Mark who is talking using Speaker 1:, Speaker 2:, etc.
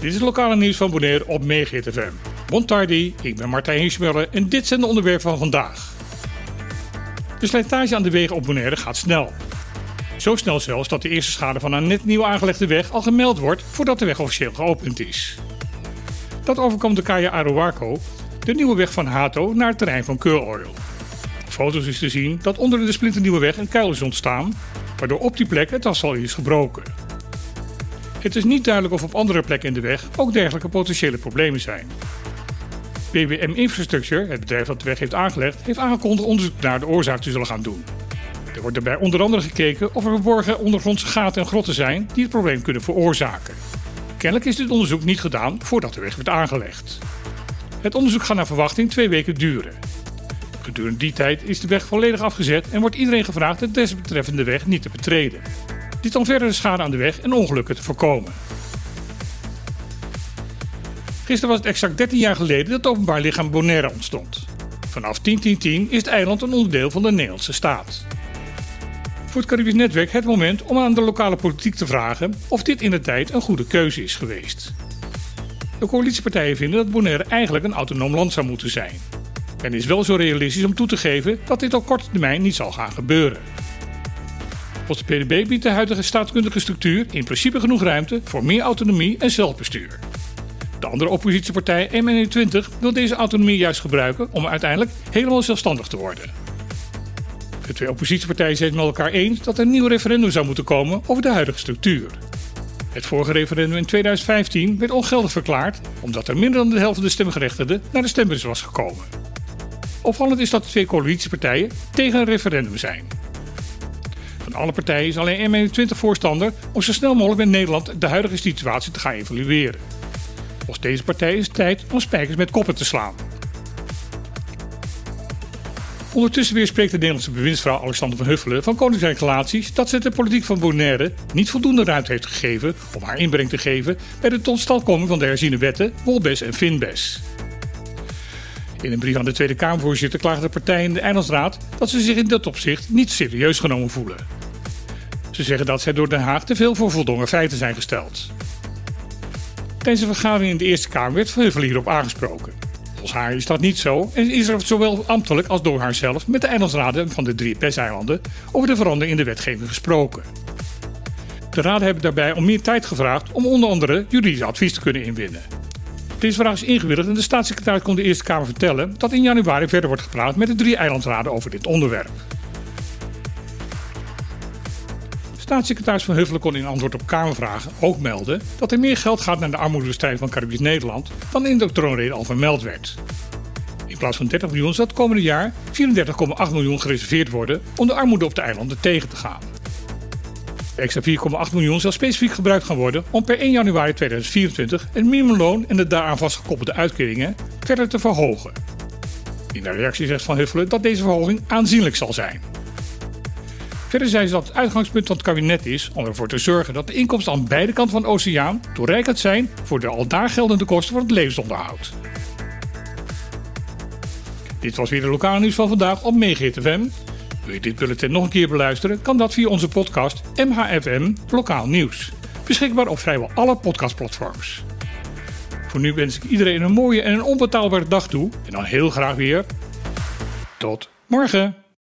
Speaker 1: Dit is het lokale nieuws van Bonaire op Megahit FM. Montardi, ik ben Martijn Hiesmuller en dit zijn de onderwerpen van vandaag. De slijtage aan de wegen op Bonaire gaat snel. Zo snel zelfs dat de eerste schade van een net nieuw aangelegde weg al gemeld wordt voordat de weg officieel geopend is. Dat overkomt de Kaya Arowaco, de nieuwe weg van Hato naar het terrein van Curl Oil. Foto's is te zien dat onder de splinternieuwe weg een kuil is ontstaan, waardoor op die plek het asfalt is gebroken. Het is niet duidelijk of op andere plekken in de weg ook dergelijke potentiële problemen zijn. BBM Infrastructure, het bedrijf dat de weg heeft aangelegd, heeft aangekondigd onderzoek naar de oorzaak te zullen gaan doen. Er wordt daarbij onder andere gekeken of er verborgen ondergrondse gaten en grotten zijn die het probleem kunnen veroorzaken. Kennelijk is dit onderzoek niet gedaan voordat de weg werd aangelegd. Het onderzoek gaat naar verwachting twee weken duren. Gedurende die tijd is de weg volledig afgezet en wordt iedereen gevraagd de desbetreffende weg niet te betreden. Dit om verdere schade aan de weg en ongelukken te voorkomen. Gisteren was het exact 13 jaar geleden dat het openbaar lichaam Bonaire ontstond. Vanaf 10.10.10 is het eiland een onderdeel van de Nederlandse staat. Voor het Caribisch Netwerk het moment om aan de lokale politiek te vragen of dit in de tijd een goede keuze is geweest. De coalitiepartijen vinden dat Bonaire eigenlijk een autonoom land zou moeten zijn. Men is wel zo realistisch om toe te geven dat dit op korte termijn niet zal gaan gebeuren. Volgens de PDB biedt de huidige staatskundige structuur in principe genoeg ruimte voor meer autonomie en zelfbestuur. De andere oppositiepartij, M21, wil deze autonomie juist gebruiken om uiteindelijk helemaal zelfstandig te worden. De twee oppositiepartijen zijn het met elkaar eens dat er een nieuw referendum zou moeten komen over de huidige structuur. Het vorige referendum in 2015 werd ongeldig verklaard omdat er minder dan de helft van de stemgerechtigden naar de stembus was gekomen. Opvallend is dat de twee coalitiepartijen tegen een referendum zijn. Van alle partijen is alleen M21 voorstander om zo snel mogelijk met Nederland de huidige situatie te gaan evalueren. Volgens deze partij is het tijd om spijkers met koppen te slaan. Ondertussen weer spreekt de Nederlandse bewindsvrouw Alexander van Huffelen van Koninkrijk Relaties dat ze de politiek van Bonaire niet voldoende ruimte heeft gegeven om haar inbreng te geven bij de totstandkoming van de herziene wetten Wolbes en Finbes. In een brief aan de Tweede Kamervoorzitter klagen de partijen in de Eilandsraad dat ze zich in dat opzicht niet serieus genomen voelen. Ze zeggen dat zij door Den Haag te veel voor voldongen feiten zijn gesteld. Tijdens de vergadering in de Eerste Kamer werd Verheuvel hierop aangesproken. Volgens haar is dat niet zo en is er zowel ambtelijk als door haarzelf met de eilandsraden van de drie PES-eilanden over de verandering in de wetgeving gesproken. De raden hebben daarbij om meer tijd gevraagd om onder andere juridisch advies te kunnen inwinnen. Deze vraag is ingewilligd en de staatssecretaris kon de Eerste Kamer vertellen dat in januari verder wordt gepraat met de drie eilandsraden over dit onderwerp. Staatssecretaris Van Huffelen kon in antwoord op Kamervragen ook melden dat er meer geld gaat naar de armoedebestrijding van Caribisch Nederland dan in de troonrede al vermeld werd. In plaats van 30 miljoen zal het komende jaar 34,8 miljoen gereserveerd worden om de armoede op de eilanden tegen te gaan. De extra 4,8 miljoen zal specifiek gebruikt gaan worden om per 1 januari 2024 het minimumloon en de daaraan vastgekoppelde uitkeringen verder te verhogen. In de reactie zegt Van Huffelen dat deze verhoging aanzienlijk zal zijn. Verder zei ze dat het uitgangspunt van het kabinet is om ervoor te zorgen dat de inkomsten aan beide kanten van de oceaan toereikend zijn voor de al daar geldende kosten van het levensonderhoud. Dit was weer de lokale nieuws van vandaag op Megahit FM. Wil je dit bulletin nog een keer beluisteren, kan dat via onze podcast MHFM Lokaal Nieuws. Beschikbaar op vrijwel alle podcastplatforms. Voor nu wens ik iedereen een mooie en een onbetaalbare dag toe. En dan heel graag weer. Tot morgen.